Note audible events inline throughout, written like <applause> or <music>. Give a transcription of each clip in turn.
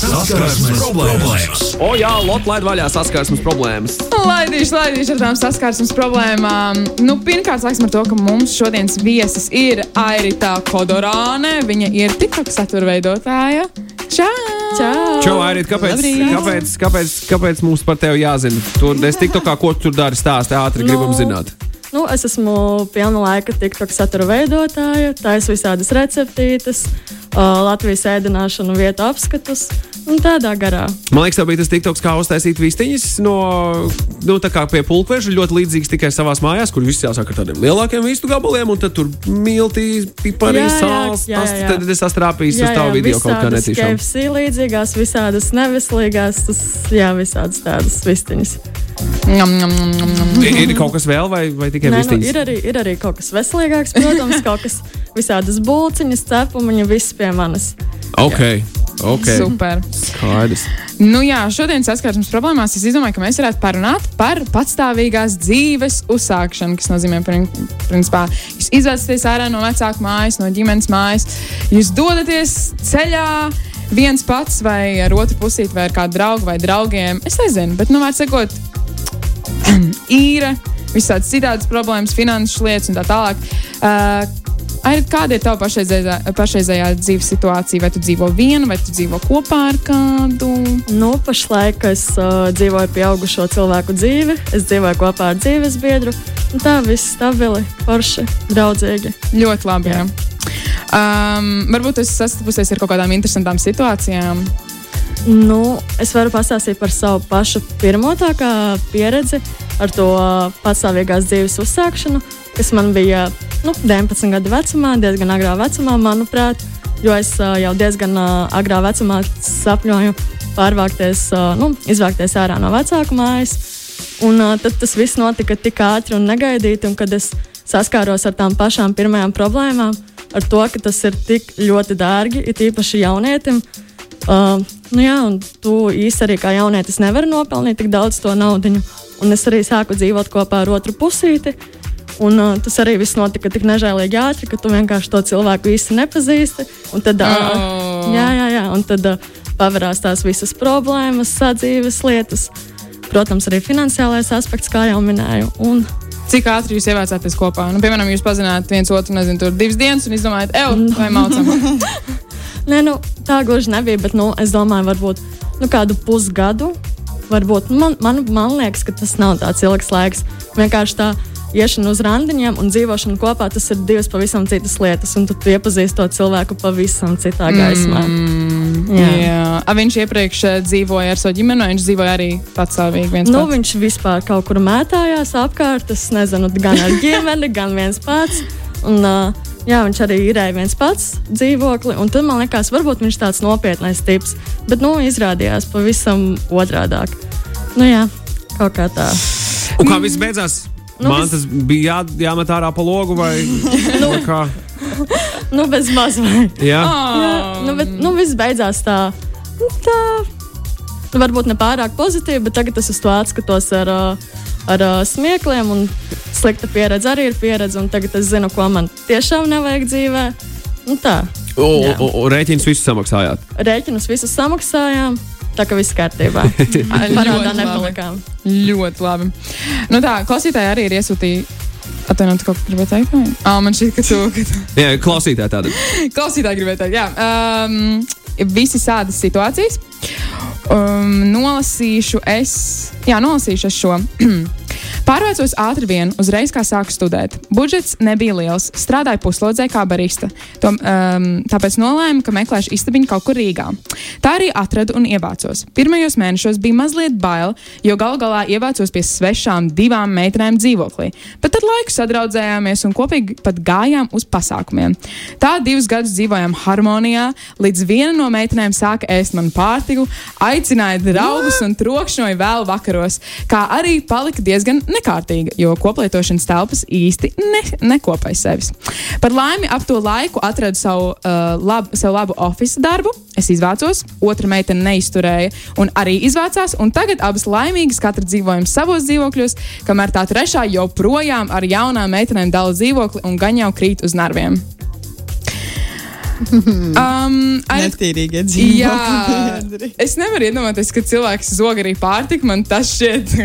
Saskarsmes problēmas. O, jā, Lotte, laid vaļā saskarsmes problēmas. Laidīšu, laidīšu ar tām saskarsmes problēmām. Nu, pirmkārt, sāksim ar to, ka mums šodienas viesis ir Airita Kodorāne. Viņa ir TikTok satura veidotāja. Čau! Čau! Čau, Airit, kāpēc, Labrīt. kāpēc, kāpēc, kāpēc mums par tevi jāzina? Tu es tiktu kā, ko tu tur dari, stāsti ātri, gribam Nu, zināt. Nu, es esmu pilna laika TikTok satura veidotāja, taisu visādas receptītes, Latvijas ēdināšanu vietu apskatus un tādā garā. Man liekas, tā bija tas tiktoks, kā uztaisīt vistiņas no, nu, tā kā pie pulkveža, ļoti līdzīgs tikai savās mājās, kur viss jāsāk ar tādiem lielākiem vistu gabaliem, un tad tur miltī, piparī, Jā, jā, sāls. jā, Tas tad es astrāpījis uz tavu video kaut kā netīšām. KFC līdzīgās, visādas neveselīgās, tas, jā, visādas tādas vistiņas. Njam, njam, njam. Ir, ir kaut kas vēl, vai, vai tikai Nē, nu, vistiņas? ir, arī, ir arī kaut kas veselīgāks, protams, <laughs> kaut kas visādas bulciņas, cepumiņa, viss pie manis. Ok, ok. Super. Skaidrs. Nu jā, šodien saskarsmes problēmās es izdomāju, ka mēs varētu parunāt par patstāvīgās dzīves uzsākšanu, kas nozīmē, prin- principā, jūs izvēlaties ārā no vecāku mājas, no ģimenes mājas, jūs dodaties ceļā viens pats vai ar otru pusīti vai ar kādu draugu vai draugiem. Es nezinu, bet, nu, vārds sakot, <clears throat> īra, visādas citādas problēmas, finanšu lietas un tā tālāk. Uh, Ai, kāda ir tava pašreizējā, pašreizējā dzīves situācija? Vai tu dzīvo viena, vai tu dzīvo kopā ar kādu? Nu, pašlaik es uh, dzīvoju pieaugušo cilvēku dzīvi, es dzīvoju kopā ar dzīves biedru. Tā viss stabili, forši, draudzīgi. Ļoti labi. Jā. Um, varbūt es sastapusies ar kaut kādām interesantām situācijām. Nu, es varu pastāstīt par savu pašu pirmo tā kā pieredzi ar to patstāvīgās dzīves uzsākšanu, kas man bija nu, 19 gadu vecumā, diezgan agrā vecumā, manuprāt, jo es jau diezgan agrā vecumā sapņoju pārvākties, nu, izvākties ārā no vecāku mājas. Un tad tas viss notika tik ātri un negaidīti, un kad es saskāros ar tām pašām pirmajām problēmām, ar to, ka tas ir tik ļoti dārgi, it īpaši jaunietim. Uh, nu jā, un tu īsti arī kā jaunietis nevari nopelnīt tik daudz to naudu. Un es arī sāku dzīvot kopā ar otru pusīti. Un, uh, tas arī viss notika tik nežēlīgi ātri, ka tu vienkārši to cilvēku īsti nepazīsti. Un tad, uh, Oh. jā, jā, jā, un tad uh, pavērās tās visas problēmas, sadzīves lietas. Protams, arī finansiālais aspekts, kā jau minēju. Un, Cik ātri jūs ievācāties kopā? Nu, piemēram, jūs pazināt viens otru, nezinu, tur divas dienas un izdomājat, ej, vai maucam. <laughs> Nē, nu, tā gluži nebija, bet nu, es domāju, varbūt nu, kādu pusgadu. Varbūt, man, man, man liekas, ka tas nav tāds ilgs laiks. Vienkārši tā iešana uz randiņiem un dzīvošana kopā, tas ir divas pavisam citas lietas. Un tu, iepazīsti to cilvēku pavisam citā gaismā. Mm, Jā. jā. A, viņš iepriekš eh, dzīvoja ar savu ģimeni, viņš dzīvoja arī patstāvīgi viens Nu, pats? viņš vispār kaut kur mētājās apkārt. Es nezinu, gan ar ģimeni, <laughs> gan viens pats. Un, uh, jā, viņš arī īrēja viens pats dzīvokli. Un tad man liekas, varbūt viņš tāds nopietnais tips. Bet nu, izrādījās pavisam otrādāk. Nu, jā, kaut kā tā. Un kā viss beidzās? Nu, Man vis- tas bija jā, jāmet ārā pa logu vai, <laughs> vai kā? Nu, bez mazliet. Jā, Jā, nu, bet nu, viss beidzās tā. Nu, tā nu, varbūt ne pārāk pozitīvi, bet tagad es uz to atskatos ar, ā, ar ā, smiekliem. Un slikta pieredze arī ir pieredze. un Tagad es zinu, ko man tiešām nevajag dzīvē. Nu, tā. Jā. un rēķins visu samaksājāt. Rēķinus visus samaksājām. Tā kā viss kārtībā. <laughs> Parādā nepalikām. Ļoti labi. Nu, tā, klausītāji arī ir iesūtījuši. Atvainojiet, kaut ko gribēju teikt? Ā, man šķiet, ka tu. <laughs> Ka tu... Jā, klausītāji tāda. Klausītāji gribēja teikt, jā. Um, visi sādas situācijas. Um, nolasīšu es, jā, nolasīšu es šo. <clears throat> Pārvācos ātri vien, uzreiz kā sāku studēt. Budžets nebija liels, strādāju puslodzē kā barista. To, um, tāpēc nolēmu, ka meklēšu istabiņu kaut kur Rīgā. Tā arī atradu un ievācos. Pirmajos mēnešos bija mazliet bail, jo gal galā ievācos pie svešām divām meitenēm dzīvoklī. Bet tad laiku sadraudzējāmies un kopīgi pat gājām uz pasākumiem. Tā divus gadus dzīvojām harmonijā, līdz viena no meitenēm sāka ēst manu pārtiku, aicināja draugus un trokšņoja vēl vakaros, kā arī palika diezgan nekārtīga, jo koplietošanas telpas īsti ne, nekopēja sevis. Par laimi ap to laiku atradu savu, uh, lab, sev labu oficiālu darbu. Es izvācos, otra meitene neizturēja un arī izvācās, un tagad abas laimīgas katra dzīvojam savos dzīvokļos, kamēr tā trešā joprojām ar jaunām meitenēm dala dzīvokli un gan jau krīt uz narviem. <laughs> Um, ar, Netīrīgie dzīvokļi. es nevaru iedomāties, ka cilvēks zog arī pārtiku. Man tas šķiet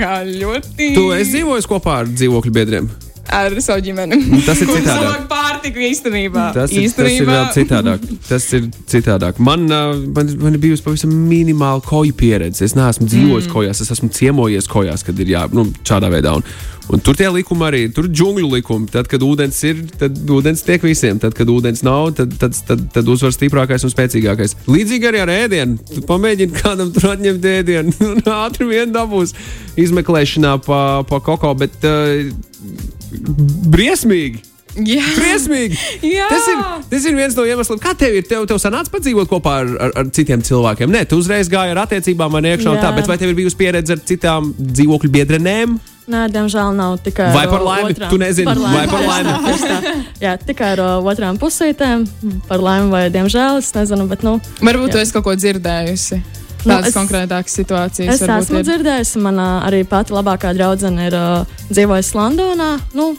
ļoti. Tu esi dzīvojis kopā ar dzīvokļu biedriem. Ar savu ģimeni. Tas ir citādāk. zog pārtiku īstenībā. Tas ir, tas ir īstenībā. citādāk. Tas ir citādāk. Man, man, man ir bijusi pavisam minimāla koju pieredze. Es neesmu dzīvojis mm. kojās, es esmu ciemojies kojās, kad ir jā, nu, šādā veidā. Un, un tur tie likumi arī, tur ir džungļu likumi. Tad, kad ūdens ir, tad ūdens tiek visiem. Tad, kad ūdens nav, tad, tad, tad, tad uzvar stiprākais un spēcīgākais. Līdzīgi arī ar ēdienu. Pamēģini kādam tur atņemt ēdienu, <laughs> ātri vien dabūs izmeklēšanā pa, pa koko. Bet, uh, briesmīgi! Jā. Briesmīgi! Jā. Tas ir, tas ir viens no iemesliem, kā tev ir. Tev, tev sanāca padzīvot kopā ar, ar, ar citiem cilvēkiem. Nē, tu uzreiz gāji ar attiecībām, man iekšā un tā, bet vai tev ir bijusi pieredze ar citām dzīvokļu biedrenēm? Nē, diemžēl nav tikai. Vai par ar, laimi? otrām- Tu nezini, par vai par laimi? <laughs> Tieši tā. Jā, tikai ar uh, otrām pusītēm. Par laimi vai diemžēl, es nezinu, bet nu. Varbūt Jā. tu esi kaut ko dzirdējusi. Nu, Tādas es- konkrētākas situācijas. Es esmu ir. dzirdējusi, man uh, arī pati labākā draudzene ir uh, dzīvojusi Londonā. Nu,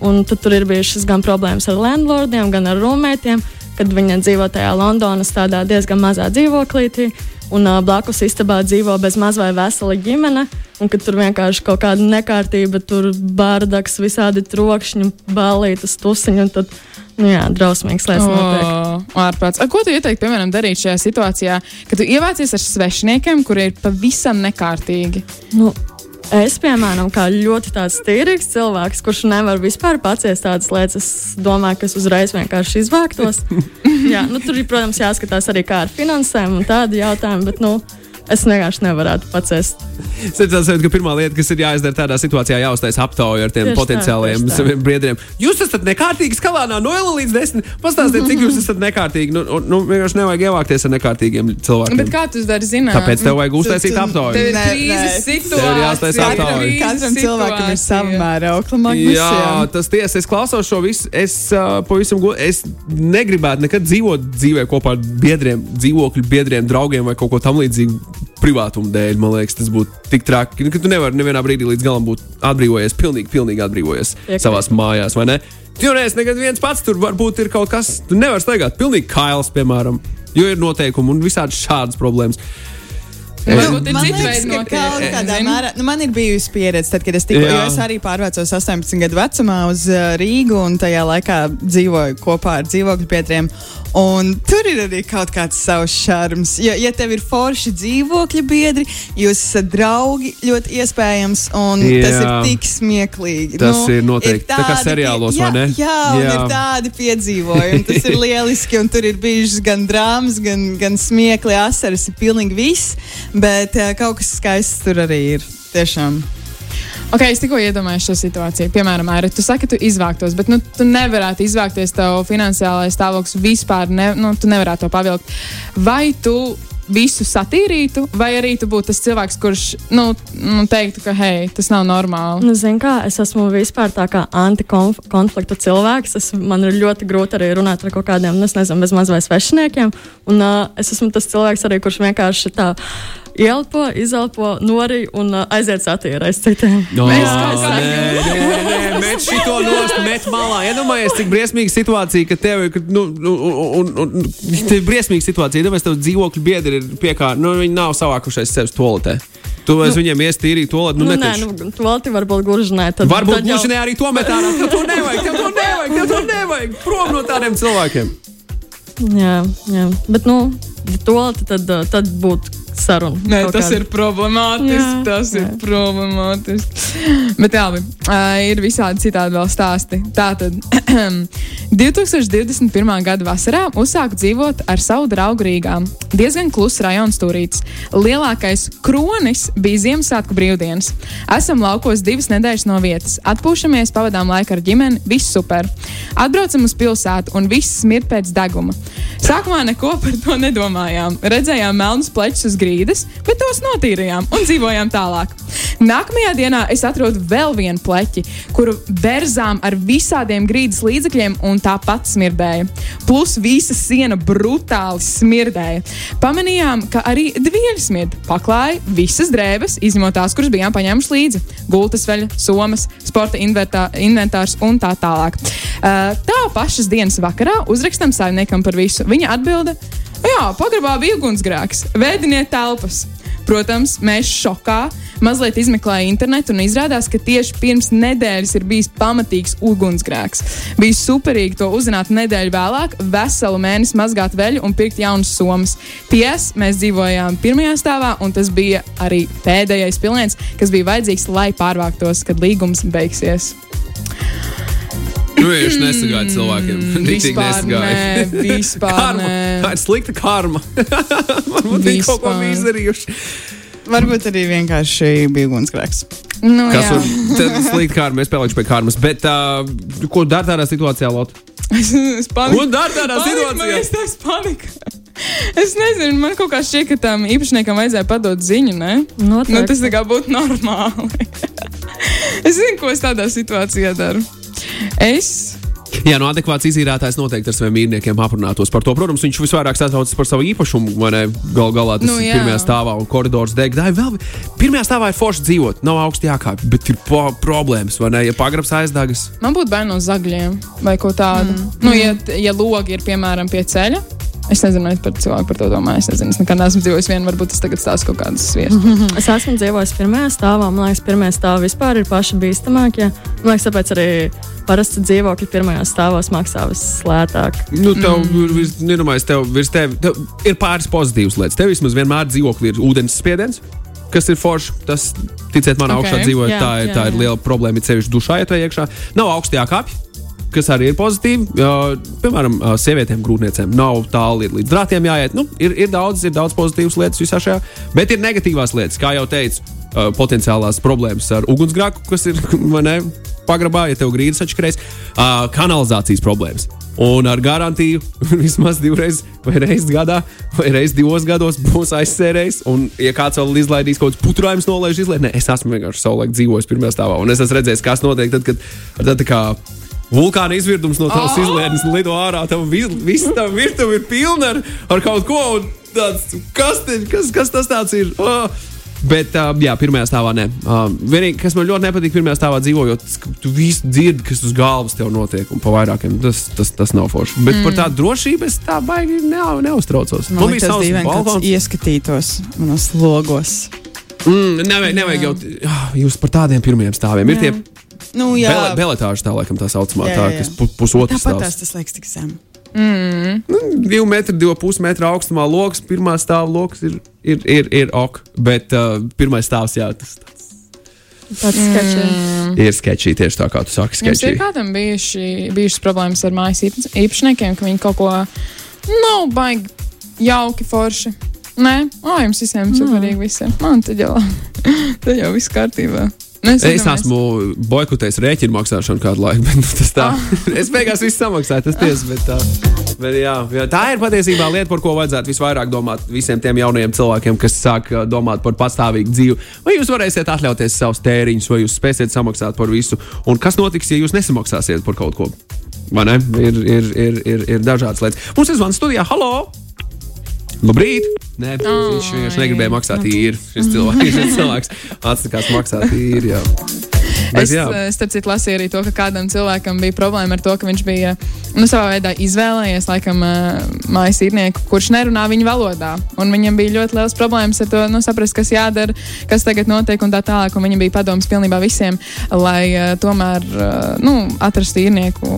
un tad tur ir bijušas gan problēmas ar landlordiem, gan ar rūmētiem, kad viņa dzīvo tajā Londonas diezgan mazā dzīvoklītī. Un uh, blakus istabā dzīvo bez maz vai vesela ģimene. Un kad tur vienkārši kaut kāda nekārtība, tur bārdaks, visādi trokšņi, balītas, tusiņi. Tad, nu jā, drausmīgs lietas notiek. Ārprāts. A, Ko tu ieteiktu, piemēram, darīt šajā situācijā, kad tu ievācies ar svešiniekiem, kuri ir pavisam nekārtīgi? Nu, es, piemēram, kā ļoti tāds tīrīgs cilvēks, kurš nevar vispār paciest tādas lietas, es domāju, ka es uzreiz vienkārši izvāktos. <laughs> Jā, nu, tur protams, jāskatās arī kā ar finansēm un tādi jautājumi, bet nu, es vienkārši paciest. Es domāju, ka pirmā lieta, kas ir jāizdara tādā situācijā, jāuztais aptauja ar tiem Tieši potenciāliem tā. saviem biedriem. Jūs esat nekārtīgi skalā no 0 līdz 10. Pastāstiet, cik jūs esat nekārtīgi. Nu, un- nu, vienkārši nevajag ievākties ar nekārtīgiem cilvēkiem. Bet kā tu dari zināt? Tāpēc tev vajag uztaisīt tu- aptauju. Tev ir krīzes situācija. Tev ir jāuztais aptauja. Katram cilvēkam ir mēraukla. man Jā, tas tiesa. Es klausos šo visu. Es uh, pavisam godīgi. Es negribētu nekad dzīvot dzīvē kopā ar biedriem, dzīvokļu biedriem, draugiem vai kaut ko tamlīdzīgu privātuma dēļ. Man liekas, tas būtu tik traki, ka tu nevari nevienā brīdī līdz galam būt atbrīvojies, pilnīgi, pilnīgi atbrīvojies savā mājās, vai ne? Jo nē, es nekad viens pats tur varbūt ir kaut kas, tu nevari staigāt pilnīgi kails, piemēram, jo ir noteikumi un visādi šādas problēmas. Ir Man liekas, ka kaut kādā Zini? mērā, nu, man ir bijusi pieredze, tad, kad es tikko, jo es arī pārvācos 18 gadu vecumā uz uh, Rīgu un tajā laikā dzīvoju kopā ar dzīvokļu biedriem. Un tur ir arī kaut kāds savs šarms. Ja, ja tev ir forši dzīvokļu biedri, jūs esat draugi, ļoti iespējams, un Jā. tas Jā. ir tik smieklīgi. Tas ir noteikti. Tā kā tādi seriālos, pie- vai ne? Jā, jā, Jā. ir tādi piedzīvojumi. Tas ir <laughs> lieliski, un tur ir bijušas gan drāmas, gan, gan smiekli, asaras, ir pilnīgi viss. Bet uh, kaut kas skaists tur arī ir. Tiešām. Ok, es tikko iedomājos šo situāciju. Piemēram, Aira, tu saki, tu izvāktos, bet nu, tu nevarētu izvākties, tev finansiālais stāvoklis vispār, ne, nu, tu nevarētu to pavilkt. Vai tu visu satīrītu, vai arī tu būtu tas cilvēks, kurš nu, nu, teiktu, ka hei, tas nav normāli? Nu, Zini, kā es esmu vispār tā kā antikonflikta cilvēks. Es, man ir ļoti grūti arī runāt ar kaut kādiem, nu, nezinu, bezmaz vai svešiniekiem. Un uh, es esmu tas cilvēks arī, kurš vienkārši tā ielpo, izelpo, norī un uh, aiziet satīrēt citiem. No, Mēs kā nē, nē, nē, met šito nost, met malā. Iedomājies, cik briesmīga situācija, ka tev ir, nu, nu, un, un, un, tev ir briesmīga situācija. Iedomājies, tev dzīvokļu biedri ir piekārti, nu, viņi nav savākušies sevis toaletē. Tu aiz viņiem iestīrīt to lietu, nu, Nu, nē, nu, Tolti varbūt gluži nē. Tad, Varbūt tad jau- gluži ne arī to met ārā. Tev to nevajag, tev to nevajag, tev to nevajag. Prom no tādiem cilvēkiem. Jā, jā. Bet, nu, tolti, tad, uh, tad būtu saruna. Nē, tas kāda. ir problemātiski. Jā, tas ir jā. problemātiski. Bet jā, uh, ir visādi citādi vēl stāsti. Tātad <clears throat> 2021. gada vasarā uzsāku dzīvot ar savu draugu Rīgā. Diezgan kluss rajons turīts. Lielākais kronis bija Ziemassvētku brīvdienas. Esam laukos divas nedēļas no vietas. Atpūšamies, pavadām laiku ar ģimeni, viss super. Atbraucam uz pilsētu un viss smird pēc deguma. Sākumā neko par to nedomājām. Redzējām melnus plečus uz grīdas, bet tos notīrījām un dzīvojām tālāk. Nākamajā dienā es atrodu vēl vienu pleķi, kuru berzām ar visādiem grīdas līdzekļiem, un tāpat smirdēja. Plus visa siena brutāli smirdēja. Pamanījām, ka arī dvieļi smird. Paklāja visas drēbes, izņemot tās, kuras bijām paņēmuši līdzi. Gultas veļa, somas, sporta invertā, inventārs un tā tālāk. Uh, tā pašas dienas vakarā uzrakstam saimniekam par visu. Viņa atbilda: Jā, pagrabā bija ugunsgrēks, vēdiniet telpas. Protams, mēs šokā mazliet izmeklējām internetu un izrādās, ka tieši pirms nedēļas ir bijis pamatīgs ugunsgrēks. Bija superīgi to uzzināt nedēļu vēlāk, veselu mēnesi mazgāt veļu un pirkt jaunas somas. Ties mēs dzīvojām pirmajā stāvā, un tas bija arī pēdējais pilnieks, kas bija vajadzīgs, lai pārvāktos, kad līgums beigsies. Nu, viņš nesagāja cilvēkiem. <laughs> Vispār nesagāja. vispār Karma. Tā ir slikta karma. <laughs> Varbūt viņi kaut ko bija izdarījuši. Varbūt arī vienkārši bija ugunsgrēks. Nu, Kas jā. var tad slikta karma? Es spēlēšu pie karmas. Bet uh, ko dara tādā situācijā, Lot? Es, es paniku. Ko dara tādā situācijā? iestājas panika. Es nezinu, man kaut kā šķiet, ka tam īpašniekam vajadzēja padot ziņu. Nu, tas tā kā būtu normāli. <laughs> es zinu, ko es tādā situācijā daru. Es. Jā, no adekvāts izīrētājs noteikti ar saviem mīļniekiem aprunātos par to. Protams, viņš visvairāk satraucas par savu īpašumu. vai ne? Gal galā tas Nu, ir jā. pirmajā stāvā un koridors deg. Dai, vēl, pirmajā stāvā ir forši dzīvot, nav augsti jākāpj, bet ir problēmas, vai ne? Ja pagrabs aizdagas, Man būtu bail no zagļiem vai ko tādu. Mm. Nu, ja, ja logi ir piemēram pie ceļa. Es nezinu, vai par cilvēku par to domāju. Es nezinu, es nekad neesmu dzīvojis vienu, varbūt tas tagad stāsta kaut kādas sviestas. Es esmu dzīvojis pirmajā stāvā. Man liekas, pirmā stāvā vispār ir paši bīstamākie. Man liekas, tāpēc arī parasti dzīvokļi pirmajā stāvā maksā vislētāk. nu, tev mm. virs, nedomājies, tev virs tevi tev ir pāris pozitīvas lietas. Tev vismaz vienmēr dzīvoklī ir ūdens spiediens. Kas ir forši? Tas, ticiet man, Ok. augšā dzīvojot, Jā, tā, ir, jā, tā ir jā. liela problēma. Ir sevišķi dušā, ja ej iekšā. Nav augstajā kāpja. Kas arī ir pozitīvi. Uh, piemēram, uh, sievietēm, grūtniecēm nav tālu līdz drātiem jāiet. Nu, ir, ir, daudz, ir daudz pozitīvas lietas visā šajā, bet ir negatīvās lietas, kā jau teicu, uh, potenciālās problēmas ar ugunsgrēku, kas ir <laughs> ne, pagrabā, ja tev grīdas atšķirēs, uh, kanalizācijas problēmas. Un ar garantiju <laughs> vismaz divreiz, vai reizes gadā, vai reizes divos gados būs aizsērējis. Un, ja kāds vēl izlaidīs kaut kādus putrājumus, nolaiž izlaidīt, es esmu vienkārši savulaik dzīvojis pirmajā stāvā. Un es esmu redzējis, kas notiek tad, kad ar tādu kā vulkāna izvirdums no tavas oh! izlaides lido ārā. Tam vis, viss tam virtuve ir pilna ar, ar kaut ko. Tāds, kas, te, kas, kas tas ir? Oh! Bet, uh, jā, pirmajā stāvā nē. Uh, vienīgi, kas man ļoti nepatīk, pirmajā stāvā dzīvojot, tas, tu visu dzirdi, kas uz galvas tev notiek, un pa vairākiem tas, tas, tas nav forši. Bet mm. par tādu drošību es tā baigi ne, neuztraucos. Man bija liekas, savs dīvaini, ka balkons. tas ieskatītos manos logos. Mm, nevajag, nevajag jau. ah, Jūs par tādiem pirmiem stāviem. Ir tie Nu, jā, bele, beletāži, tā laikam tā saucamā, Jā, tā, jā, jā. kas pu, pusotrs tāpat stāvs. tās tas liekas tik zem. divu metru, divu pusi metru augstumā lokus. Pirmā stāva lokus ir, ir, ir, ir ok, bet uh, pirmais stāvs, jā, tas Tāds sketčs. ir sketčī tieši tā, kā tu saki, Jums ir sketčī. kādam bijuši, bijušas problēmas ar mājas īpaš- īpašniekiem, ka viņi kaut ko nav baigi jauki forši. Nē, o, jums visiem Mm. superīgi viss ir. Man tad jau, <laughs> tad jau viss kārtībā. Nu, Es iedomājos- esmu boikotējis rēķinu maksāšanu kādu laiku, <laughs> bet nu, tas tā. es beigās visu samaksāju, tas tiesa. Bet, tā, bet, jā, jā, tā ir patiesībā lieta, par ko vajadzētu visvairāk domāt visiem tiem jaunajiem cilvēkiem, kas sāk domāt par pastāvīgu dzīvi. Vai jūs varēsiet atļauties savus tēriņus, vai jūs spēsiet samaksāt par visu, un kas notiks, ja jūs nesamaksāsiet par kaut ko? Vai ne? Ir, ir, ir, ir, ir dažādas lietas. Mums ir zvans studijā, halo! Labrīt! Nē, viņš vienkārši negribēja maksāt īri. Šis cilvēks, šis <laughs> cilvēks atsakās maksāt īri. jā. Bet, Es, jā. eh, starp citu, lasīju arī to, ka kādam cilvēkam bija problēma ar to, ka viņš bija nu, savā veidā izvēlējies laikam, eh, mājas īrnieku, kurš nerunā viņa valodā. Un viņam bija ļoti liels problēmas ar to nu, saprast, kas jādara, kas tagad notiek un tā tālāk. Un viņam bija padoms pilnībā visiem, lai uh, tomēr nu, atrastu īrnieku,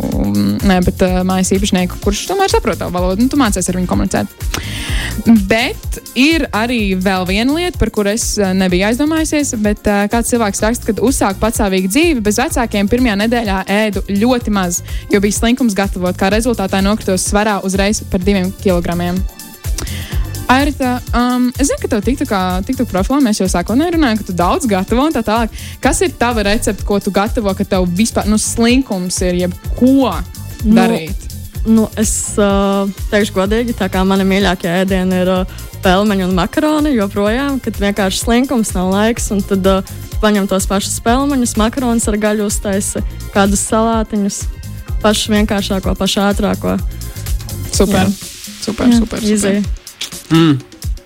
ne, bet mājas īpašnieku, kurš tomēr saprot tavu valodu. Nu, tu mācies ar viņu komunicēt. Bet ir arī vēl viena lieta, par kuru es eh, nebiju aizdomājusies. Bet kāds cilvēks raksta, ka uzsāk patsāvīgu dzīvi bez vecākiem pirmajā nedēļā ēdu ļoti maz, jo bija slinkums gatavot. Kā rezultātā nokritos svarā uzreiz par diviem kilogramiem. Airita, um, es zinu, ka tev tiktu kā tiktu profilā, mēs jau sākotnēji runājām, ka tu daudz gatavo un tā tālāk. Kas ir tava recepte, ko tu gatavo, ka tev vispār nu, slinkums ir jebko darīt? Nu, es uh, teikšu, godīgi, tā kā mana mīļākā ēdiena ir uh, pelmeņi un makaroni joprojām, kad vienkārši slinkums nav laiks. Un tad uh, paņem tos pašus pelmeņus, makaronus ar gaļu uztaisa, kādus salātiņus, pašu vienkāršāko, pašu ātrāko. Super. Jā. Super, super, super. Izēja. Mm.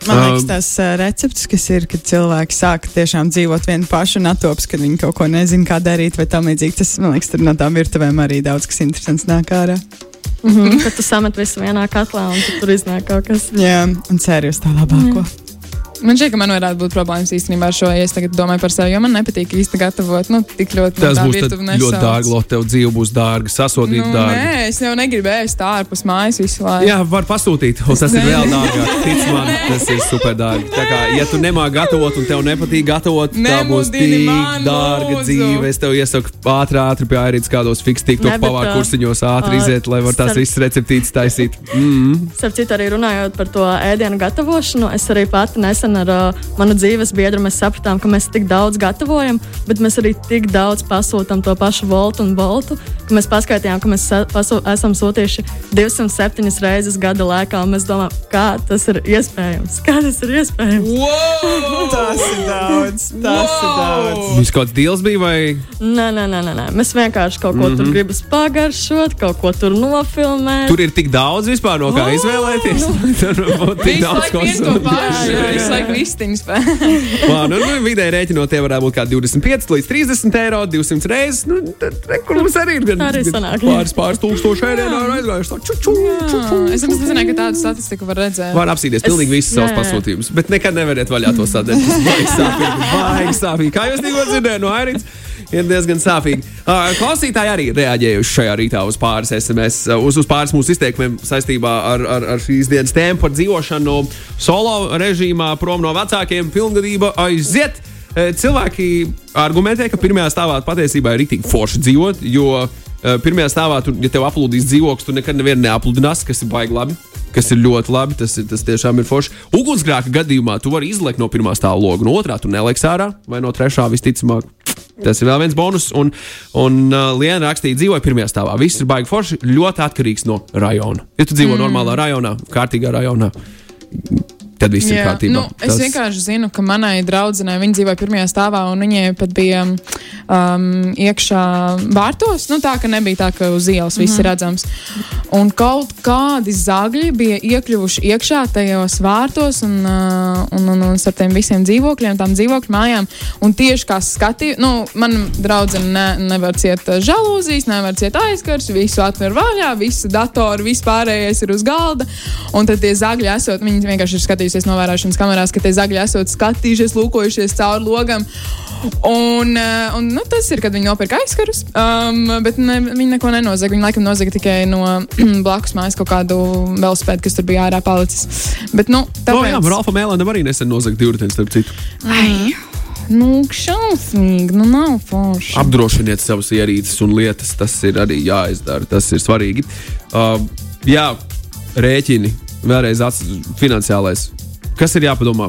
Man liekas, Um, tas uh, recepts, kas ir, kad cilvēki sāk tiešām dzīvot vienu pašu un atops, kad viņi kaut ko nezina, kā darīt, vai tam līdzīgi. Tas, man liekas, tur no tām virtuvēm arī daudz kas interesants nāk ārā. Mm -hmm. Kad tu samet visu vienā katlā un tu tur iznāk kaut kas. Jā, un ceru uz tā labāko. Man šķiet, ka man varētu būt problēmas īstenībā ar šo, ja es tagad domāju par sevi, jo man nepatīk īsti gatavot. Nu, tik ļoti Tas būs ļoti dārgi, Lotte. Tev dzīve būs dārga, sasodīt Nu, dārgi. nē, es jau negribu ēst ārpus mājas visu laiku. Jā, var pasūtīt, un tas ir vēl dārgāk. Tic man, tas ir super dārgi. Tā kā, ja tu nemāki gatavot, un tev nepatīk gatavot, tā būs tik dārga lūdzu. dzīve. Es tev iesaku ātri, ātri pie airītas kādos fiks tiktu Ne, bet, pavāru kursiņos, ātri iziet, lai var tās visas receptītes taisīt. Mm. Starp citu, arī runājot par to ēdienu gatavošanu, es arī pati nesen ar uh, manu dzīves biedru mēs sapratām, ka mēs tik daudz gatavojam, bet mēs arī tik daudz pasūtām to pašu voltu un boltu, ka mēs paskaidrojām, ka mēs esam sūtījuši 207 reizes gada laikā, un mēs domājam, kā tas ir iespējams. Kā tas ir iespējams? Wow! <laughs> Tas ir daudz, tas ir daudz. Kaut kāds deals bija vai? Nē, nē, nē, nē, mēs vienkārši kaut ko mm -hmm. tur gribam pagaršot, kaut ko tur nofilmēt. Tur ir tik daudz vispār no kā izvēlēties. <laughs> Tur būtu tik daudz ko sūtīt. Laiku vistiņas. Lā, nu, nu, vidēji rēķinot, tie varētu būt kā 25 līdz 30 eiro, 200 reizes. Nu, tad, re, kur mums arī ir gan, Arī sanāk, pāris, pāris tūkstoši eiro ir aizgājuši. Tā, ču, ču, ču, ču. Es nemaz nezināju, ka tādu statistiku var redzēt. Var apsīties pilnīgi visus savus pasūtījumus, bet nekad nevariet vaļā to. Tas <laughs> baigi sāpīgi, baigi sāpīgi. Kā jūs tikko dzirdējāt no Airītas? Ir diezgan sāpīgi. Klausītāji arī reaģējuši šajā rītā uz pāris SMS, uz, uz pāris mūsu izteikumiem saistībā ar, ar, ar šīs dienas tēmu par dzīvošanu solo režīmā, prom no vecākiem, pilngadība aiziet. Cilvēki argumentē, ka pirmajā stāvā patiesībā ir rītīgi forši dzīvot, jo pirmajā stāvā, tu, ja tev aplūdīs dzīvoklis, tu nekad nevienu neapludinās, kas ir baigi labi. Kas ir ļoti labi, tas, ir, tas tiešām ir forši. Ugunsgrēka gadījumā tu vari izlekt no pirmā stāva loga, no otrā tu neliks ārā, vai no trešā visticamāk. Tas ir vēl viens bonus. Un, un uh, Liena rakstīja, dzīvoja pirmajā stāvā. Viss ir baigi forši, ļoti atkarīgs no rajona. Ja tu dzīvo mm. normālā rajonā, kārtīgā rajonā, tad viss ir kārtībā. Nu, es Tas... vienkārši zinu, ka manai draudzenei viņa dzīvoja pirmajā stāvā, un viņai pat bija um, iekšā vārtos. Nu, tā ka nebija tā, ka uz ielas viss Mhm. ir redzams. Un kaut kādi zagļi bija iekļuvuši iekšā tajos vārtos un, uh, un, un, un starp tiem visiem dzīvokļiem, tām dzīvokļu mājām. Un tieši kā skatīju, nu, man draudzene ne, nevar ciet uh, žalūzijas, nevar ciet aizkars, visu atver vaļā, visu datoru, viss pārējais ir uz galda. Un tad tie zagļi esot, viņi vienkārši ir skatījušies novērošanas kamerās, ka tie zagļi esot skatījušies, lūkojušies cauri logam. Un, uh, un nu, tas ir, kad viņi nopirka aizkarus, um, bet ne, viņi neko nenozaga. Viņi laikam nozaga tikai no <clears throat> blakus mājas kaut kādu velospēdu, kas tur bija ārā palicis. Bet, nu, Oh, tāpēc, jā, Ralfa Mēlēnam arī nesen nozaga divritenis, starp citu. nu, šausmīgi, nu, nav forši. Apdrošiniet savas ierīces un lietas, tas ir arī jāizdara, tas ir svarīgi. Uh, jā, rēķini, vēlreiz ats- finansiālais. Kas ir jāpadomā?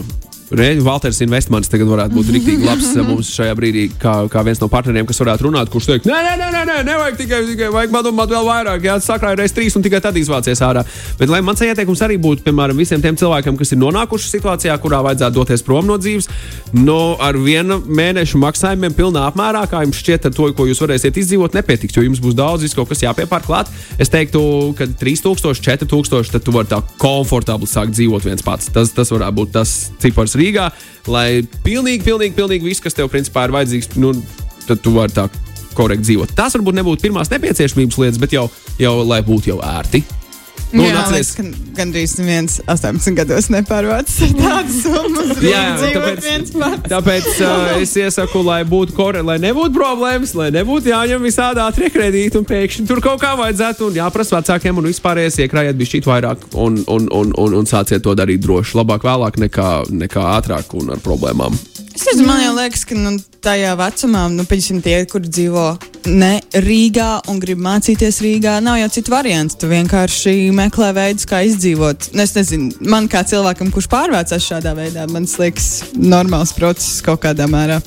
Valters Investments tagad varētu būt <laughs> rīktīgi labs uh, mums šajā brīdī, kā, kā viens no partneriem, kas varētu runāt, kurš teikt, nē, nē, nē, nē, nē nevajag tikai, tikai vajag padomāt vēl vairāk, jā, sakrāja reiz trīs un tikai tad izvācies ārā. Bet lai mans ieteikums arī būtu, piemēram, visiem tiem cilvēkiem, kas ir nonākuši situācijā, kurā vajadzētu doties prom no dzīves, no ar viena mēneša maksājumiem pilnā apmērā, kā jums šķiet, ar to, ko jūs varēsiet izdzīvot, nepietiks, jo jums būs daudz visu kaut kas jāpiepār klāt. Es teiktu, ka 3000, 4000, tad tu vari tā komfortabli sākt dzīvot viens pats. Tas, tas varētu būt tas cipars Rīgā, lai pilnīgi, pilnīgi, pilnīgi viss, kas tev principā ir vajadzīgs, nu, tad tu vari tā korekti dzīvot. Tas varbūt nebūtu pirmās nepieciešamības lietas, bet jau, jau lai būtu jau ērti. Nu, Jā, atceries- liekas, ka gandrīz neviens 18 gados nepārvāc ar tādu summu. Jā, tāpēc- viens. Tāpēc uh, es iesaku, lai būtu korelācija, lai nebūtu problēmas, lai nebūtu jāņem visādi ātrie kredīti un pēkšņi tur kaut kā vajadzētu un jāprasa vecākiem un vispārējais iekrājiet bišķīt vairāk un, un, un, un, un sāciet to darīt droši. Labāk vēlāk nekā, nekā ātrāk un ar problēmām. Es nezinu, man liekas, ka nu, tajā vecumā, nu, pieņemsim, tie, kur dzīvo ne Rīgā un grib mācīties Rīgā, nav jau citu variantu. Tu vienkārši meklē veidus, kā izdzīvot. Nu, Es nezinu, man kā cilvēkam, kurš pārvācās šādā veidā, man liekas, normāls process kaut kādā mērā.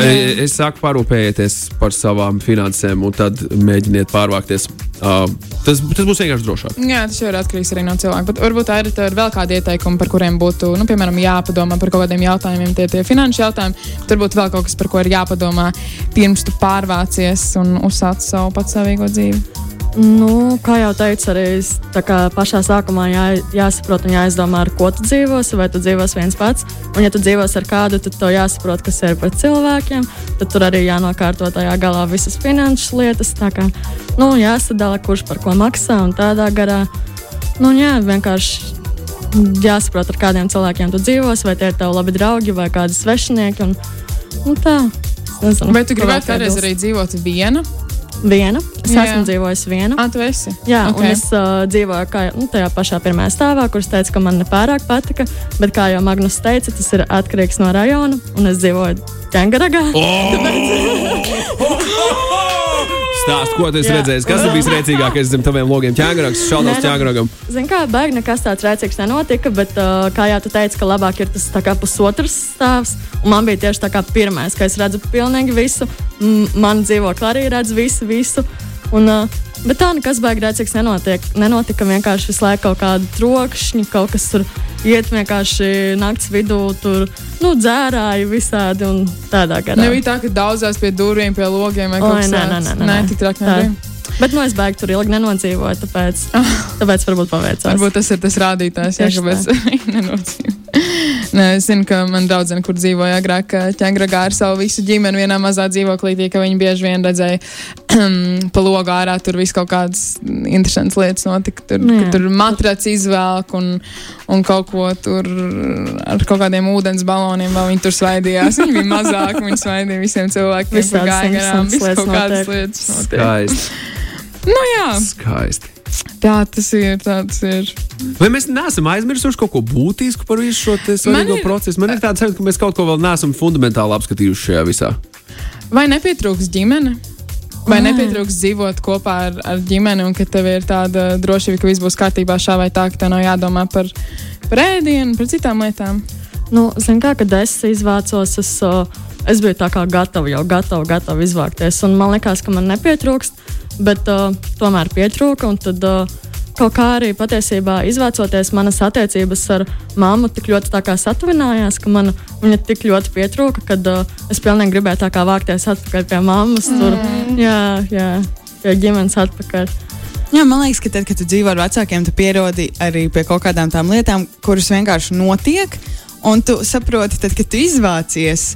E, Es saku, parūpējieties par savām finansēm, un tad mēģiniet pārvākties. Uh, tas, tas būs vienkārši drošāk. Jā, tas jau ir atkarīgs arī no cilvēka. Bet varbūt tā ir, tā ir vēl kādi ieteikumi, par kuriem būtu, nu, piemēram, jāpadomā par kaut kādiem jautājumiem, tie, tie finanšu jautājumi. Tur būtu vēl kaut kas, par ko ir jāpadomā pirms tu pārvācies un uzsāc savu patsavīgo dzīvi. Nu, kā jau teicu, arī tā pašā sākumā jā, jāsaprot un jāizdomā, ar ko tu dzīvosi. Vai tu dzīvosi viens pats, un ja tu dzīvosi ar kādu, tad tev jāsaprot, kas ir par cilvēkiem. Tad tur arī jānokārto tajā galā visas finanšu lietas. Tā kā nu, jāsadala, kurš par ko maksā un tādā garā. Nu, jā, vienkārši jāsaprot, ar kādiem cilvēkiem tu dzīvosi, vai tie ir tavi labi draugi vai kādi svešinieki. Un, un tā. Es nezinu, Vai tu gribētu kādreiz arī dzīvot viena? Viena. Es Jā. esmu dzīvojis viena. Ah, tu esi. Jā, Ok. okay. un es uh, dzīvoju kā, nu, tajā pašā pirmajā stāvā, kurš teica, ka man nepārāk patika. Bet, kā jau Magnus teica, tas ir atkarīgs no rajona, un es dzīvoju Ķēngaragā. <laughs> Stāst, ko tu esi redzējis? Kas bijis rēcīgākais zem taviem logiem? Ķēngraks, nu, ķēngragam. Zinu, kā baigi nekas tāds rēcīgs nenotika, bet, uh, kā jau tu teici, ka labāk ir tas kā pusotrs stāvs. Man bija tieši tā kā pirmais, ka es redzu pilnīgi visu. Man dzīvokli arī redz visu, visu. Un, uh, bet tā nekas rēcīgs nenotiek. Nenotika vienkārši visu laiku kaut kāda trokšņa, kaut kas tur iet vienkārši naktas vidū, tur nu, dzērāji visādi un tādā garā. Nebija tā, ka daudzās pie durvīm, pie logiem vai kaut kas nē, nē, tāds. nē, nē, nē, nē. tik traki nebija. Bet nu, es beigās tur ilgi nenodzīvoju, tāpēc, <laughs> tāpēc varbūt paveicās. Varbūt tas ir tas rādītājs, Tieši kāpēc <laughs> nenocīju. Nē, es zinu, ka man draudzene, kur dzīvoja agrāk, ķēngragā ar savu visu ģimeni vienā mazā dzīvoklī, ka viņi bieži vien redzēja <clears throat> pa logu ārā, tur viss kaut kādas interesantas lietas notika. Tur, jā. tur matraci izvelk un, un kaut ko tur ar kaut kādiem ūdens baloniem vēl viņi tur svaidījās. Viņi bija mazāki, viņi svaidīja visiem cilvēkiem, kas Visādas gāja garām. interesantas Viss lietas kaut kādas notiek. lietas notiek. Skaisti. <laughs> Nu jā, Skaisti. tā tas ir, tā tas ir. Vai mēs neesam aizmirsuši kaut ko būtisku par visu šo svarīgo ir- procesu? Man ir tāds sajūta, ka mēs kaut ko vēl neesam fundamentāli apskatījuši šajā visā. Vai nepietrūks ģimene? Vai Ai. nepietrūks dzīvot kopā ar, ar ģimeni, un ka tev ir tāda drošība, ka viss būs kārtībā šā vai tā, ka tev nav jādomā par, par ēdienu, par citām lietām? Nu, Ziniet, kā kad es izvācos, es, uh, es biju tā kā gatava, jau gatava, gatava izvākties. Un man liekas, ka man nepietrūkst, bet uh, tomēr pietrūka. un Tad uh, kaut kā arī patiesībā izvācoties, manas attiecības ar mammu tik ļoti satuvinājās, ka man viņa tik ļoti pietrūka, kad uh, es pilnīgi gribēju tā kā vākties atpakaļ pie mammas. Tur, jā, jā, pie ģimenes atpakaļ. Jā, man liekas, ka tad, kad tu dzīvo ar vecākiem, tu pierodi arī pie kaut kādām tām lietām, kuras vienkārši notiek. Un tu saproti, tad, kad tu izvācies,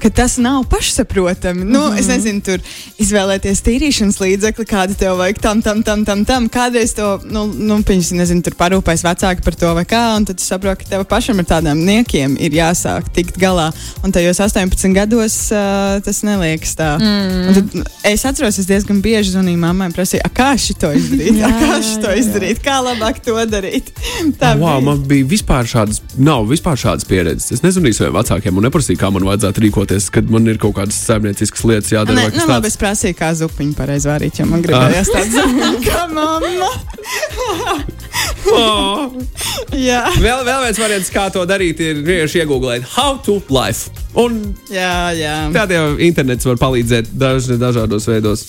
ka tas nav pašsaprotami. Nu, mm -hmm. Es nezinu, tur izvēlēties tīrīšanas līdzekli, kādu tev vajag tam, tam, tam, tam. tam. Kādreiz to, nu, nu piemēram, nezinu, tur parūpēs vecāki par to vai kā, un tad tu saproti, ka tev pašam ar tādiem niekiem ir jāsāk tikt galā. Un tajos 18 gados uh, tas neliekas tā. Mm. Un tad, es atceros, es diezgan bieži zvanīju mammai un prasīju, "A, kā šito izdarīt, Jā, kā jā, šito jā. izdarīt, kā labāk to darīt. Tā wow, bija. man bija vispār šādas, nav vispār šādas pieredzes. Es nezvanīju saviem vecākiem un neprasīju, kā man vajadzētu rīkoties, kad man ir kaut kādas saimnieciskas lietas jādara. Nē, nu, labi, tāds. es prasīju, kā zupiņu pareizi vārīt, jo man gribējās tādu zupiņu kā mamma. <laughs> Oh. Jā, Vēl, vēl viens variants, kā to darīt, ir vienkārši iegūglēt How to Life. Un jā, jā. tādā jau internets var palīdzēt daž, dažādos veidos.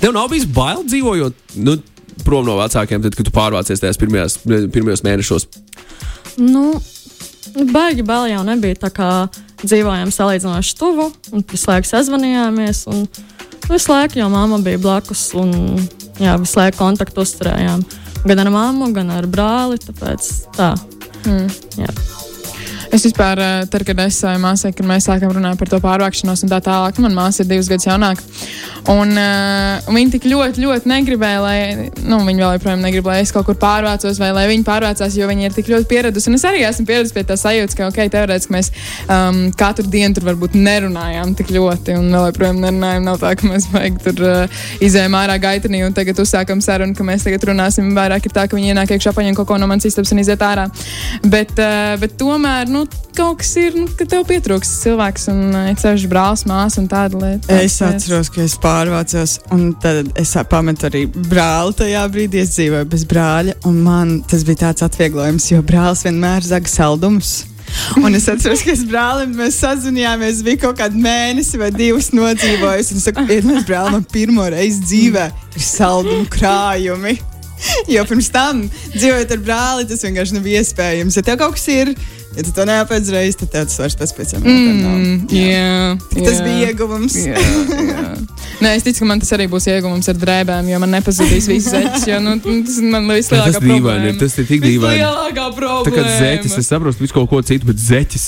Tev nav bijis bail dzīvojot nu, prom no vecākiem, tad, kad tu pārvācies tajos pirmajos, pirmajos mēnešos. Nu, baigi bail jau nebija. Tā kā dzīvojām salīdzinoši tuvu, un visu laiku sazvanījāmies. Un visu laiku jau mamma bija blakus, un jā, visu laiku kontaktu uzturējām. Gan ar mammu, gan ar brāli. Tāpēc tā. Mm. Jā. Es vispār, eh, tad, kad es savai māsai, kad mēs sākām runāt par to pārvākšanos un tā tālāk, man māsa ir divas gadus jaunāka. Un uh, viņa tik ļoti, ļoti negribēja, lai, nu, viņa vēl joprojām negrib, lai es kaut kur pārvācos, vai lai viņa pārvācās, jo viņa ir tik ļoti pieradusi. Un es arī esmu pieradusi pie tā sajūtas, ka, ok, teorētiski mēs um, katru dienu tur varbūt nerunājām tik ļoti, un vēl joprojām nerunājām. Nav tā, ka mēs vajag tur uh, izējām ārā gaitanī un tagad uzsākam sarunu, ka mēs tagad runāsim. Vairāk ir tā, ka viņi ienāk iekšā, paņem kaut ko no manas istabas un iziet ārā. Bet, uh, bet tomēr, nu, kaut kas ir, nu, ka tev pietrūks cilvēks un uh, ceļš brālis, māsa un tāda lieta. Es atceros, ka es pārvācos, un tad es pametu arī brāli. Tajā brīdī es dzīvoju bez brāļa, un man tas bija tāds atvieglojums, jo brālis vienmēr zaga saldumus. Un es atceros, ka es brālim mēs sazinājāmies, bija kaut kāda mēnesi vai divas nodzīvojusi. Es saku, iedomājieties, brāl, man pirmo reizi dzīvē ir saldumu krājumi. <laughs> Jo pirms tam dzīvojot ar brāli, tas vienkārši nav iespējams. Ja tev kaut kas ir, ja tu to neapēdz reizes, tad tas vairs pēc pieciem minūtēm nav. Mm, jā, Tas jā. bija ieguvums. Jā, jā. <laughs> Nē, es ticu, ka man tas arī būs iegūms ar drēbēm, jo man nepazudīs viss zeķis. jo, Nu, tas man Tas vislielākā dīvaini ir, tas ir tik dīvaini. Tā problēma. kā zeķis, es saprotu visu kaut ko citu, bet zeķis.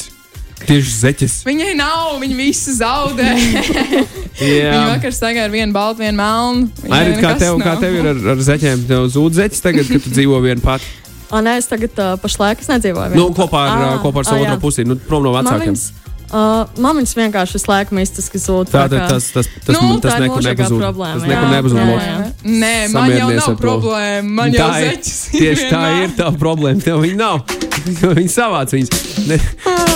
Tieši zeķis. Viņai nav, viņa visu zaudē. <laughs> viņa Jā. vakar staigāja ar vienu baltu, vienu melnu. Airit, kā tev, kā nav. tev ir ar, ar zeķiem? Tev zūd zeķis tagad, kad tu dzīvo vien pat. O, nē, es tagad uh, pašlaik es nedzīvoju. Nu, kopā ar, Ā, kopā ar savu jā. otru pusi, nu, prom no vecākiem. Uh, mamiņas vienkārši visu laiku mistiski zūd. Tā tā kā- tas, tas, tas, Nu, tas tā ir mūžīgā problēma, Tas jā. nekur Lok. jā. Nē, man jau nav problēma. Man jau zeķis. Tieši tā ir tā problēma. Tev viņa nav. <laughs> Viņa savāc viņas.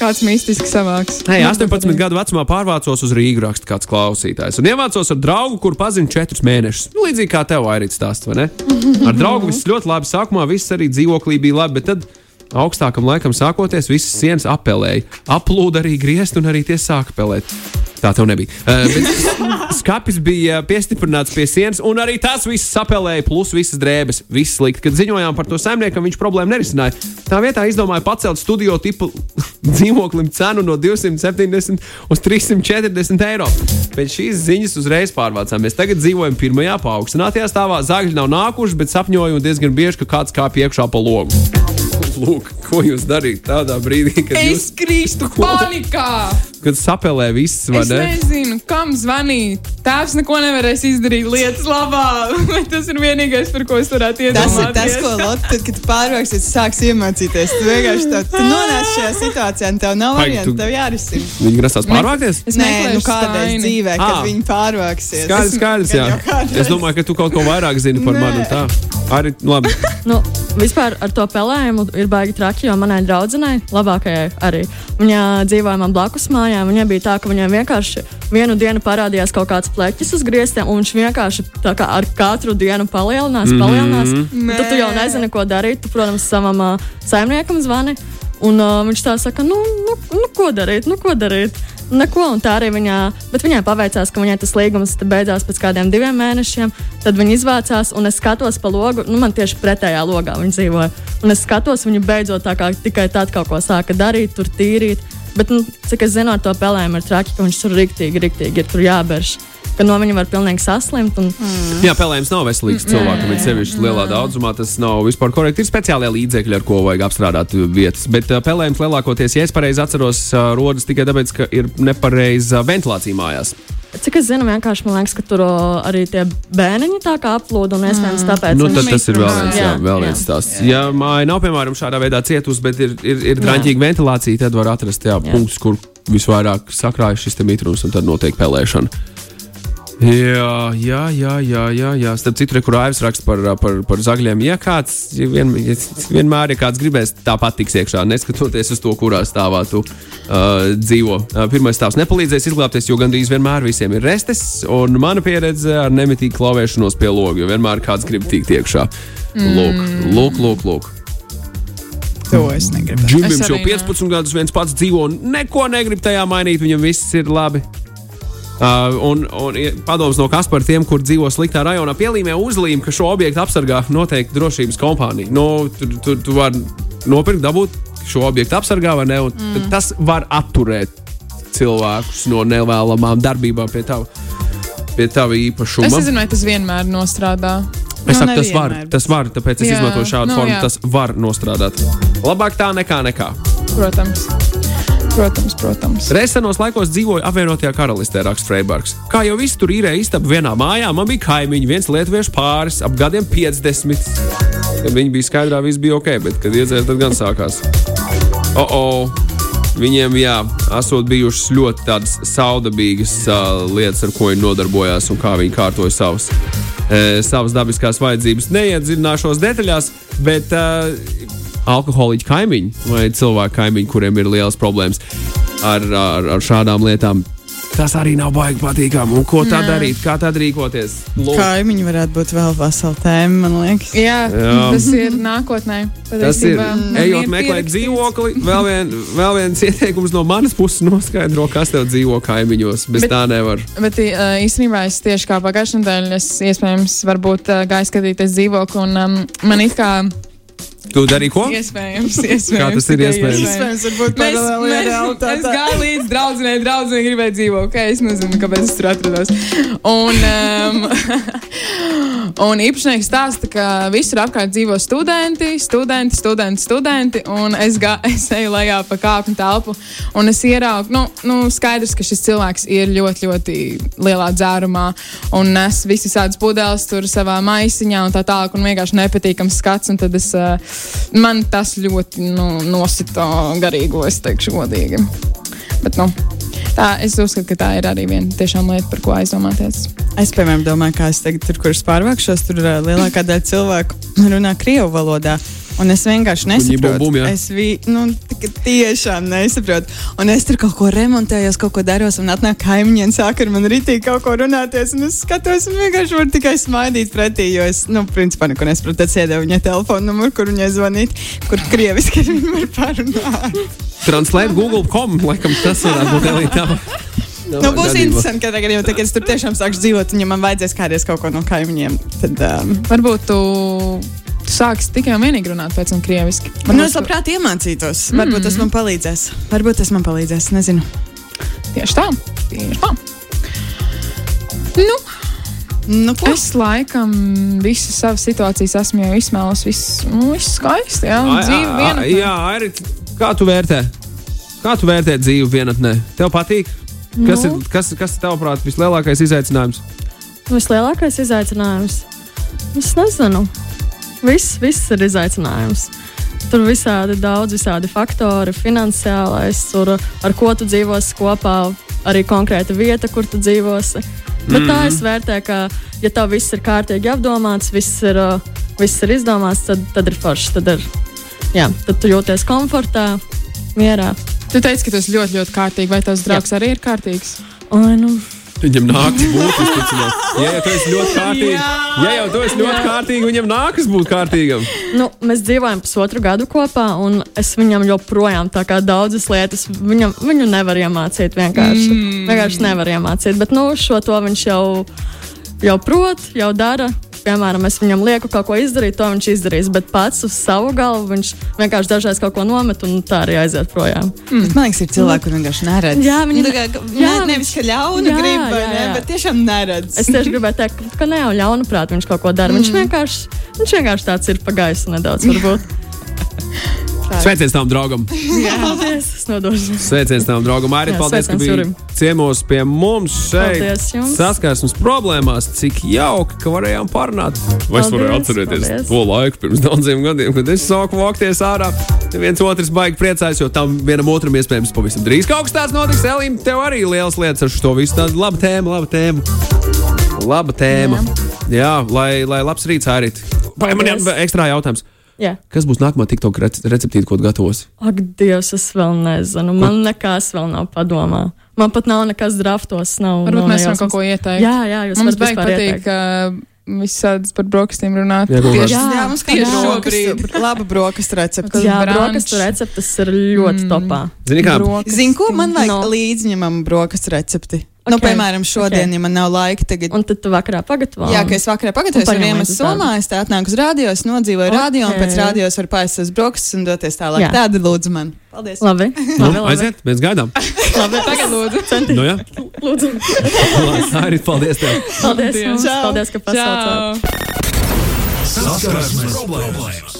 Kāds mistisks savāks. Hei, 18 gadu vecumā pārvācos uz Rīgas, raksta kāds klausītājs. Un iemācos ar draugu, kur pazinu 4 mēnešus. Nu, līdzīgi kā tev, Airīts, stāsts, vai ne? <laughs> Ar draugu viss ļoti labi. Sākumā viss arī dzīvoklī bija labi, bet tad augstākam laikam sākoties, visas sienas apelēja. Aplūda arī griezt un arī tie sāka pelēt. Tā tev nebija. Uh, <laughs> skats bija piestiprināts pie sienas, un arī tas viss sapelēja, plus visas drēbes. Viss slikti. Kad ziņojām par to saimniekam, viņš problēmu nerisināja. Tā vietā izdomāja pacelt studio tipu <laughs> dzīvoklim cenu no 270 uz 340 eiro. Pēc šīs ziņas uzreiz pārvācāmies. Tagad dzīvojam pirmajā paaugstinātajā stāvā. Zāģi nav nākuši, bet sapņoju diezgan bieži, ka kāds kāp iekšā pa logu. Lūk, ko jūs darīt tādā brīdī, kad jūs Es krīstu panikā! kad sapelē viss, vai Es ne? nezinu, kam zvanīt. Tēvs neko nevarēs izdarīt lietas labā. <laughs> tas ir vienīgais, par ko es varētu Tas ir iedomāties. tas, ko Lotte, kad pārvāksies, sāks iemācīties. Tu vienkārši tā, tu nonāc šajā situācijā, un tev nav variantu, tu- tev jārisina. Viņi grasās pārvākties? Es Nē, nu kādreiz staini. dzīvē, kad Ā. viņi pārvāksies. Skaidrs, skaidrs, <laughs> jā. Es domāju, ka tu kaut ko vairāk zini par Nē. mani. un Tā arī labi. <laughs> Nu, vispār ar to pelējumu ir baigi traki, jo manai draudzenei, labākajai arī, viņa dzīvoja man blakus mājām. Viņai bija tā, ka viņai vienkārši vienu dienu parādījās kaut kāds pleķis uz griestiem, un viņš vienkārši tā kā ar katru dienu palielinās, palielinās. Mm -hmm. Tad tu jau nezini, ko darīt. Tu, protams, savam uh, saimniekam zvani. Un uh, viņš tā saka, nu, nu, nu, ko darīt, nu, ko darīt. Neko, un tā arī viņā, bet viņai paveicās, ka viņai tas līgums beidzās pēc kādiem diviem mēnešiem. Tad viņa izvācās, un es skatos pa logu, nu, man tieši pretējā logā viņa dzīvoja. Un es skatos, viņa beidzot tā kā tikai tad kaut ko sāka darīt, tur tīrīt. Bet, nu, cik es zinu, ar to pelējumu ir traki, ka viņš tur riktīgi, riktīgi ir jāberž. Ka no viņa var pilnīgi saslimt. Un, mm. Jā, pelējums nav veselīgs cilvēkam, bet sevišķi lielā daudzumā tas nav vispār korekti. Ir speciālie līdzekļi, ar ko vajag apstrādāt uh, vietas. Bet uh, pelējums lielākoties, ja es pareizi atceros, uh, rodas tikai tāpēc, ka ir nepareiza ventilācija mājās. Cik es zinu, vienkārši man liekas, ka tur o, arī tie bērniņi tā kā aplūda un iespējams tāpēc. Nu, tad tas ir vēl viens, jā, vēl viens stāsts. Ja māja nav, piemēram, šādā veidā cietusi, bet ir, ir, ir draņķīga ventilācija, tad var atrast jā, Jā. punktus, kur visvairāk sakrājas šis mitrums, un tad notiek pelēšana. Jā, jā, jā, jā, jā, jā. Starp citu, re, kur Aivs raksta par, par, par zagļiem. Ja kāds ja vien, ja vienmēr, ja kāds gribēs, tāpat tiks iekšā, neskatoties uz to, kurā stāvā tu uh, dzīvo. Uh, pirmais stāvs nepalīdzēs izglābties, jo gandrīz vienmēr visiem ir restes, un mana pieredze ar nemitīgu klauvēšanos pie loga, jo vienmēr kāds grib tikt iekšā. Lūk, lūk, lūk. lūk. To es negribu. Džimbim Es jau arī ne. 15 gadus viens pats dzīvo un neko negrib tajā mainīt. Viņam viss ir labi. Uh, un, un padoms no kas par tiem, kur dzīvo sliktā rajonā, pielīmē uzlīmi, ka šo objektu apsargā noteikti drošības kompānija. Nu, tu, tu, tu vari nopirkt, dabūt šo objektu apsargā, vai ne? Mm. Tas var atturēt cilvēkus no nevēlamām darbībām pie tava, pie tava īpašuma. Es nezinu, vai tas vienmēr nostrādā. Es Nu, saku, tas var, nevienmēr, tas var, tāpēc es Jā, izmantoju šādu nu, formu. jā. Tas var nostrādāt. Labāk tā nekā nekā. Protams. Protams, protams. Resenos laikos dzīvoju apvienotajā karalistē, raksta Freiburgs. Kā jau visi tur īrēja istabu vienā mājā, man bija kaimiņi, viens lietuviešu pāris, ap gadiem 50. Kad viņi bija skaidrā, viss bija ok, bet kad iedzēra, tad gan sākās. O, oh, Viņiem, jā, esot bijušas ļoti tādas saudabīgas uh, lietas, ar ko viņi nodarbojās un kā viņi kārtoja savas, e, savas dabiskās vajadzības. Neiedziļināšos detaļās, bet uh, alkoholiķi kaimiņi vai cilvēki kaimiņi, kuriem ir lielas problēmas ar, ar, ar šādām lietām. tas arī nav baigi patīkami. Un ko tad darīt? Kā tad rīkoties? Lūk. Kaimiņi varētu būt vēl vesela tēma, man liekas. Jā, Jā. tas ir nākotnē. Tas ir patiesībā. ejot meklēt dzīvokli. Vēl, vien, vēl viens ieteikums no manas puses noskaidro, kas tev dzīvo kaimiņos. Bez Bet- tā nevar. Bet īstenībā es tieši kā pagājušajā nedēļā, es iespējams, varbūt gāju skatīties dzīvokli, un um, man it kā Tu dari ko? iespējams, <laughs> iespējams Kā tas ir iespējams? Iespējams, varbūt paralēli mēs, es realitātei. gāju līdz draudzenei, draudzene gribēja dzīvot. Okay, es nezinu, kāpēc es tur atrados. Un, um, <laughs> un īpašnieks stāsta, ka visur apkārt dzīvo studenti, studenti, studenti, studenti. Un es, gā, <laughs> es eju lejā pa kāpņu telpu, un es ieraugu, nu, nu, skaidrs, ka šis cilvēks ir ļoti, ļoti lielā dzērumā un nes visas tādas pudeles tur savā maisiņā un tā tālāk. Un vienkārši nepatīkams skats. Un tad es, uh, man tas ļoti nu, nosita garīgo, es teikšu, godīgi. Bet, nu, tā, es uzskatu, ka tā ir arī viena tiešām lieta, par ko aizdomāties. Es, piemēram, domāju, ka es tagad tur, kur es pārvākšos, tur lielākā daļa cilvēku runā krievu valodā. Un es vienkārši Buņi, bum, nesaprotu. bum, jā. es vi, nu, tik- tiešām nesaprotu. Un es tur kaut ko remontējos, kaut ko daros, un atnāk kaimiņi un sāk ar mani rītīgi kaut ko runāties. Un es skatos, un vienkārši varu tikai smaidīt pretī, jo es, nu, principā neko nesaprotu. Tad sēdēju viņai telefonu numuru, kur viņai zvanīt, kur krieviski ar viņu var parunāt. Translate google.com, laikam tas varētu būt arī tā. Nu, būs interesanti, ka tagad, kad es tur tiešām sākšu dzīvot, un ja man vajadzēs kādreiz kaut ko no kaimiņiem, tad. Um, Varbūt tu, tu sāksi tikai un vienīgi runāt pēc tam krieviski. Nu, es labprāt iemācītos. Varbūt tas man palīdzēs. Varbūt tas man palīdzēs. Nezinu. Tieši tā. Tieši tā. Nu, Nu, ko? es laikam visas savas situācijas esmu jau izsmēlus. Viss, nu, viss skaisti. Jā, Ai, dzīve ai, Jā, Airit, kā tu vērtē? Kā tu vērtē dzīvi vienatnē? Tev patīk? Kas, Nu. ir, kas, kas ir tavāprāt vislielākais izaicinājums? Vislielākais izaicinājums. Es nezinu. Viss, viss ir izaicinājums. Tur visādi daudz, visādi faktori, finansiālais, tur, ar ko tu dzīvosi kopā, arī konkrēta vieta, kur tu dzīvosi. Bet tā es vērtēju, ka, ja tev viss ir kārtīgi apdomāts, viss ir, viss ir izdomāts, tad, tad ir forši. Tad, ir, jā, tad tu jūties komfortā, mierā. Tu teici, ka tas ļoti, ļoti kārtīgi. Vai tavs draugs arī ir kārtīgs? Ai, nu, Viņam nākas būt visticamāk. Ja jau esi ļoti kārtīgi, ja jau esi ļoti kārtīgi, viņam nākas būt kārtīgam. Nu, mēs dzīvojam pusotru gadu kopā, un es viņam joprojām tā kā daudzas lietas viņam, viņu nevar iemācīt. Vienkārši, mm. vienkārši nevar iemācīt. Bet nu, šo to viņš jau, jau prot, jau dara. Piemēram, es viņam lieku kaut ko izdarīt, to viņš izdarīs. Bet pats uz savu galvu viņš vienkārši dažreiz kaut ko nomet un tā arī aiziet projām. Mm. Man liekas, ir cilvēki, kuriem vienkārši neredz. Jā, viņi- Nu, tā kā, jā, ne, nevis ka ļauna jā, grib, ne, bet tiešām neredz. Es tieši gribēju teikt, ka- ne jau ļaunprāt viņš kaut ko dara. Mm. Viņš, vienkārši, viņš vienkārši tāds ir pagājis nedaudz. Varbūt. <laughs> Sveiciens tam draugam! <laughs> Jā, paldies. Es nodošu. Sveiciens tam draugam! Arī Jā, paldies, ka biji ciemos pie mums šeit. Paldies jums. Saskarsmes problēmās, cik jauki, ka varējām parunāt. Vai es varēju atcerēties paldies. to laiku pirms daudziem gadiem, kad es sāku vākties ārā. Viens otrs baigi priecājas, jo tam vienam otram iespējams pavisam drīz kaut kas tāds notiks. Elīm, tev arī liels lietas ar šo visu. Tāda laba tēma, laba tēma. Laba tēma. Jā, Jā lai, lai labs rīts arī. Vai man ir ekstra jautājums? Jā. Kas būs nākamā TikTok rece- receptīte, ko tu gatavos? Ak, Dievs, es vēl nezinu. Man nekas vēl nav padomā. Man pat nav nekas draftos. Nav, Varbūt nav mēs varam kaut ko ieteikt. Jā, jā, jūs Mums varat beig vispār patīk, ka visādas par brokastīm runāt. Jā, Tieši Jā, Jā, mums tieši šobrīd. brokastu, laba brokastu recepte. Jā, brokastu receptes ir ļoti mm. topā. Zini, kā. Zini, ko man vajag No. no. līdzņemam brokastu recepti? Okay. Nu, piemēram, šodien, ok. okay. ja man nav laika, tagad Un tad tu vakarā pagatavo. Jā, ka es vakarā pagatavoju, līdzi uz somā, es tā atnāku uz radio, es nodzīvoju Ok. okay. radio, un pēc radio es varu paēst uz brokastis un doties tālāk. Jā. Tāda lūdzu man. Paldies! Labi, <laughs> nu, labi, labi. aiziet, mēs gaidām. <laughs> labi. Tagad lūdzu. Nu, jā, lūdzu. <laughs> arī paldies tev. Paldies. Čau. Paldies, ka pasaucāt. Saskarsmes problēmas.